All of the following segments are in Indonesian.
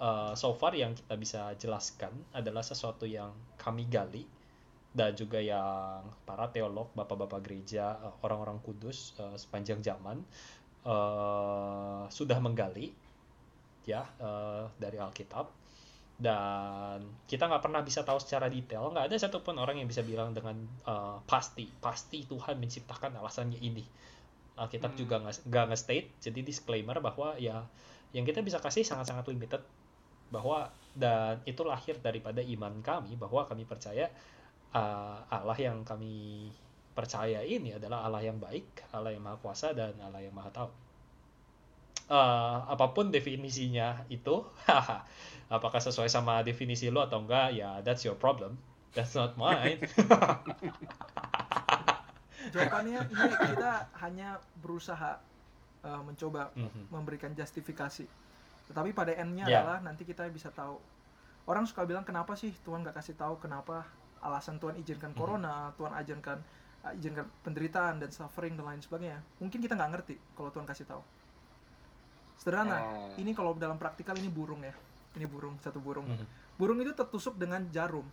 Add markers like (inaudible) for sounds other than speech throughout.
uh, so far yang kita bisa jelaskan adalah sesuatu yang kami gali dan juga yang para teolog, bapak-bapak gereja, uh, orang-orang kudus uh, sepanjang zaman uh, sudah menggali ya uh, dari Alkitab. Dan kita nggak pernah bisa tahu secara detail nggak ada satupun orang yang bisa bilang dengan uh, pasti pasti Tuhan menciptakan alasannya ini. Alkitab hmm. juga nggak nge-state jadi disclaimer bahwa ya yang kita bisa kasih sangat-sangat limited bahwa dan itu lahir daripada iman kami bahwa kami percaya uh, Allah yang kami percaya ini adalah Allah yang baik Allah yang maha kuasa dan Allah yang maha tahu. Uh, apa pun definisinya itu apakah sesuai sama definisi lo atau enggak ya that's your problem. That's not mine. (laughs) Jawabannya ini kita hanya berusaha uh, mencoba mm -hmm. memberikan justifikasi tetapi pada endnya yeah. adalah nanti kita bisa tahu orang suka bilang kenapa sih Tuhan nggak kasih tahu kenapa alasan Tuhan izinkan mm -hmm. corona Tuhan izinkan uh, izinkan penderitaan dan suffering dan lain sebagainya mungkin kita nggak ngerti kalau Tuhan kasih tahu sederhana oh. ini kalau dalam praktikal ini burung ya ini burung satu burung mm -hmm. burung itu tertusuk dengan jarum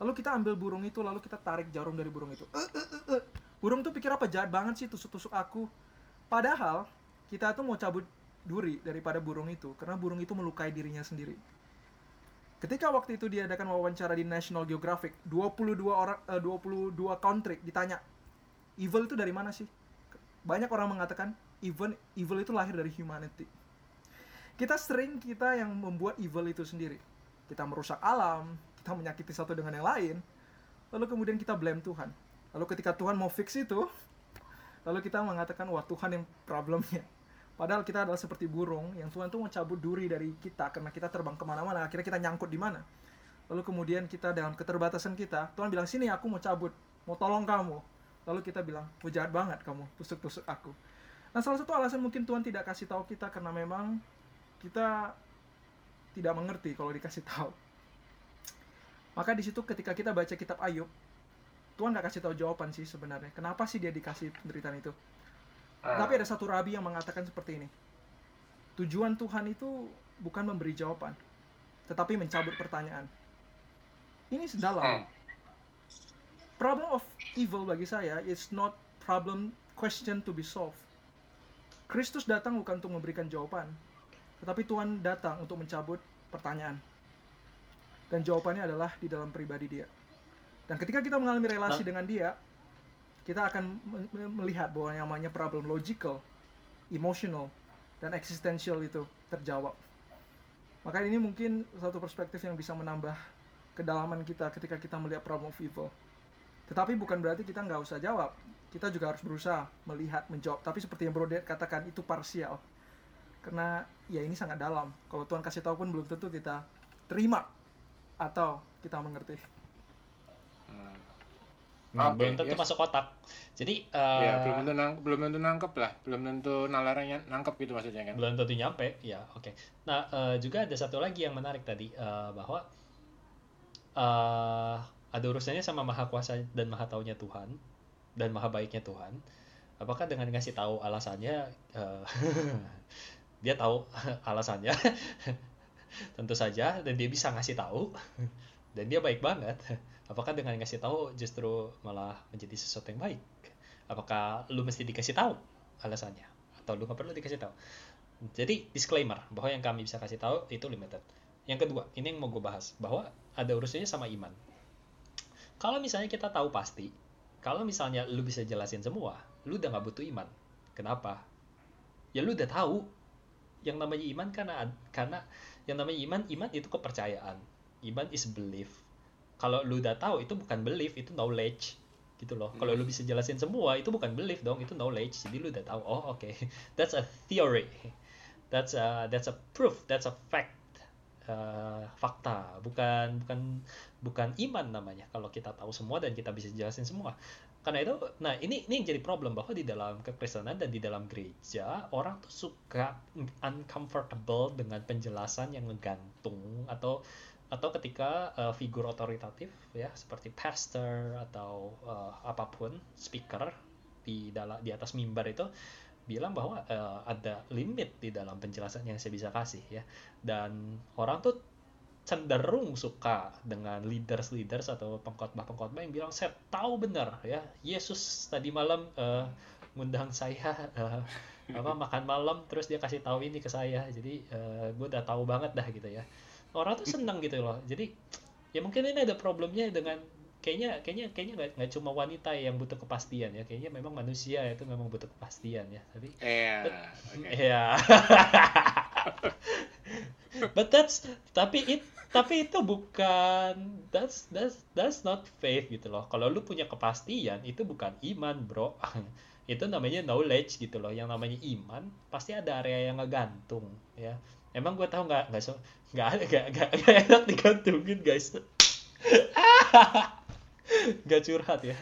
lalu kita ambil burung itu lalu kita tarik jarum dari burung itu uh, uh, uh, uh. burung tuh pikir apa jahat banget sih tusuk-tusuk aku padahal kita tuh mau cabut duri daripada burung itu karena burung itu melukai dirinya sendiri. Ketika waktu itu diadakan wawancara di National Geographic 22 orang uh, 22 country ditanya evil itu dari mana sih? Banyak orang mengatakan even evil itu lahir dari humanity. Kita sering kita yang membuat evil itu sendiri. Kita merusak alam kita menyakiti satu dengan yang lain lalu kemudian kita blame Tuhan. Lalu ketika Tuhan mau fix itu lalu kita mengatakan wah Tuhan yang problemnya padahal kita adalah seperti burung yang Tuhan tuh mau cabut duri dari kita karena kita terbang ke mana-mana akhirnya kita nyangkut di mana lalu kemudian kita dalam keterbatasan kita Tuhan bilang sini aku mau cabut mau tolong kamu lalu kita bilang oh jahat banget kamu tusuk-tusuk aku nah salah satu alasan mungkin Tuhan tidak kasih tahu kita karena memang kita tidak mengerti kalau dikasih tahu. Maka di situ ketika kita baca kitab Ayub, Tuhan nggak kasih tahu jawaban sih sebenarnya. Kenapa sih dia dikasih penderitaan itu? Uh. Tapi ada satu rabi yang mengatakan seperti ini. Tujuan Tuhan itu bukan memberi jawaban, tetapi mencabut pertanyaan. Ini sedalam. Uh. Problem of evil bagi saya is not problem question to be solved. Kristus datang bukan untuk memberikan jawaban, tetapi Tuhan datang untuk mencabut pertanyaan. Dan jawabannya adalah di dalam pribadi dia. Dan ketika kita mengalami relasi nah. dengan dia, kita akan melihat bahwa yang namanya problem logical, emotional, dan existential itu terjawab. Maka ini mungkin satu perspektif yang bisa menambah kedalaman kita ketika kita melihat problem of evil. Tetapi bukan berarti kita nggak usah jawab. Kita juga harus berusaha melihat, menjawab. Tapi seperti yang Bro katakan, itu parsial karena ya ini sangat dalam kalau Tuhan kasih tahu pun belum tentu kita terima atau kita mengerti hmm. Nah, okay, belum tentu yes. masuk kotak. Jadi uh, ya, belum tentu nang belum tentu nangkep lah, belum tentu nalarnya nangkep gitu maksudnya kan. Belum tentu nyampe, ya oke. Okay. Nah uh, juga ada satu lagi yang menarik tadi uh, bahwa uh, ada urusannya sama maha kuasa dan maha taunya Tuhan dan maha baiknya Tuhan. Apakah dengan ngasih tahu alasannya uh, (laughs) dia tahu (laughs) alasannya (laughs) tentu saja dan dia bisa ngasih tahu dan dia baik banget. (laughs) Apakah dengan ngasih tahu justru malah menjadi sesuatu yang baik? Apakah lu mesti dikasih tahu alasannya? Atau lu nggak perlu dikasih tahu? Jadi disclaimer bahwa yang kami bisa kasih tahu itu limited. Yang kedua ini yang mau gue bahas bahwa ada urusannya sama iman. Kalau misalnya kita tahu pasti kalau misalnya lu bisa jelasin semua lu udah nggak butuh iman. Kenapa? Ya lu udah tahu. Yang namanya iman karena karena yang namanya iman iman itu kepercayaan iman is belief. Kalau lu udah tahu itu bukan belief itu knowledge gitu loh. Kalau lu bisa jelasin semua itu bukan belief dong itu knowledge. Jadi lu udah tahu oh oke. Okay. (laughs) that's a theory. That's a that's a proof that's a fact. Uh, fakta. Bukan bukan bukan iman namanya kalau kita tahu semua dan kita bisa jelasin semua. Karena itu nah ini ini yang jadi problem bahwa di dalam kekristenan dan di dalam gereja orang tuh suka uncomfortable dengan penjelasan yang ngegantung atau atau ketika uh, figur otoritatif ya seperti pastor atau uh, apa pun speaker di dalam di atas mimbar itu bilang bahwa uh, ada limit di dalam penjelasan yang saya bisa kasih ya. Dan orang tuh cenderung suka dengan leaders-leaders atau pengkhotbah-pengkhotbah yang bilang saya tahu benar ya Yesus tadi malam uh, ngundang saya uh, apa makan malam terus dia kasih tahu ini ke saya. Jadi uh, gue udah tahu banget dah gitu ya orang tuh seneng gitu loh. Jadi ya mungkin ini ada problemnya dengan kayaknya kayaknya kayaknya nggak nggak cuma wanita yang butuh kepastian ya. Kayaknya memang manusia itu memang butuh kepastian ya. Tapi yeah, ya (laughs) but that's tapi it tapi itu bukan that's that's that's not faith gitu loh. Kalau lu punya kepastian itu bukan iman bro. (laughs) Itu namanya knowledge gitu loh. Yang namanya iman pasti ada area yang ngegantung ya emang gue tahu nggak nggak so nggak nggak nggak enak digantungin guys (laughs) Gak curhat ya. (laughs)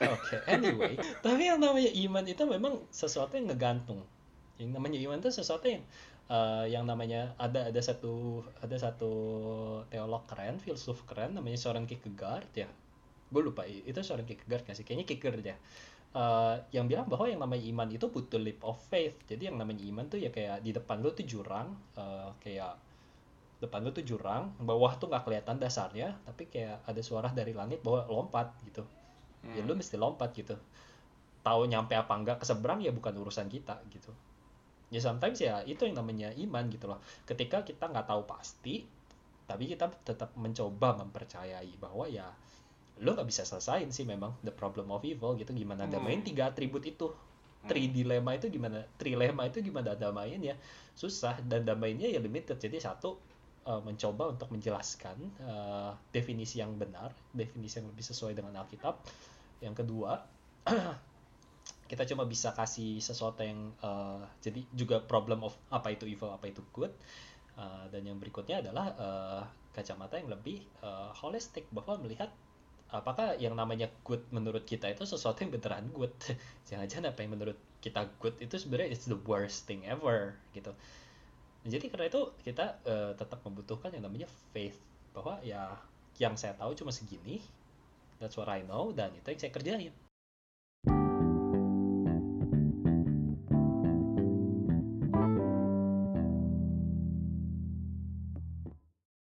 Oke, okay, anyway. Tapi yang namanya iman itu memang sesuatu yang ngegantung. Yang namanya iman itu sesuatu yang uh, yang namanya ada ada satu ada satu teolog keren, filsuf keren namanya seorang Kierkegaard ya. Gue lupa itu seorang Kierkegaard nggak sih? Kayaknya Kierkegaard ya. Uh, yang bilang bahwa yang namanya iman itu butuh leap of faith. Jadi yang namanya iman tuh ya kayak di depan lu tuh jurang, uh, kayak depan lu tuh jurang bawah tuh nggak kelihatan dasarnya tapi kayak ada suara dari langit bahwa lompat gitu ya hmm. ya lu mesti lompat gitu tahu nyampe apa enggak ke seberang ya bukan urusan kita gitu ya sometimes ya itu yang namanya iman gitu loh ketika kita nggak tahu pasti tapi kita tetap mencoba mempercayai bahwa ya lo nggak bisa selesain sih memang the problem of evil gitu gimana hmm. main tiga atribut itu tri hmm. dilema itu gimana trilema itu gimana damain ya susah dan damainya ya limited jadi satu uh, mencoba untuk menjelaskan uh, definisi yang benar, definisi yang lebih sesuai dengan Alkitab. Yang kedua, (clears throat) kita cuma bisa kasih sesuatu yang uh, jadi juga problem of apa itu evil, apa itu good. Uh, dan yang berikutnya adalah uh, kacamata yang lebih uh, holistik bahwa melihat apakah yang namanya good menurut kita itu sesuatu yang beneran good. (laughs) Jangan-jangan apa yang menurut kita good itu sebenarnya it's the worst thing ever gitu jadi karena itu kita uh, tetap membutuhkan yang namanya faith bahwa ya yang saya tahu cuma segini that's what I know dan itu yang saya kerjain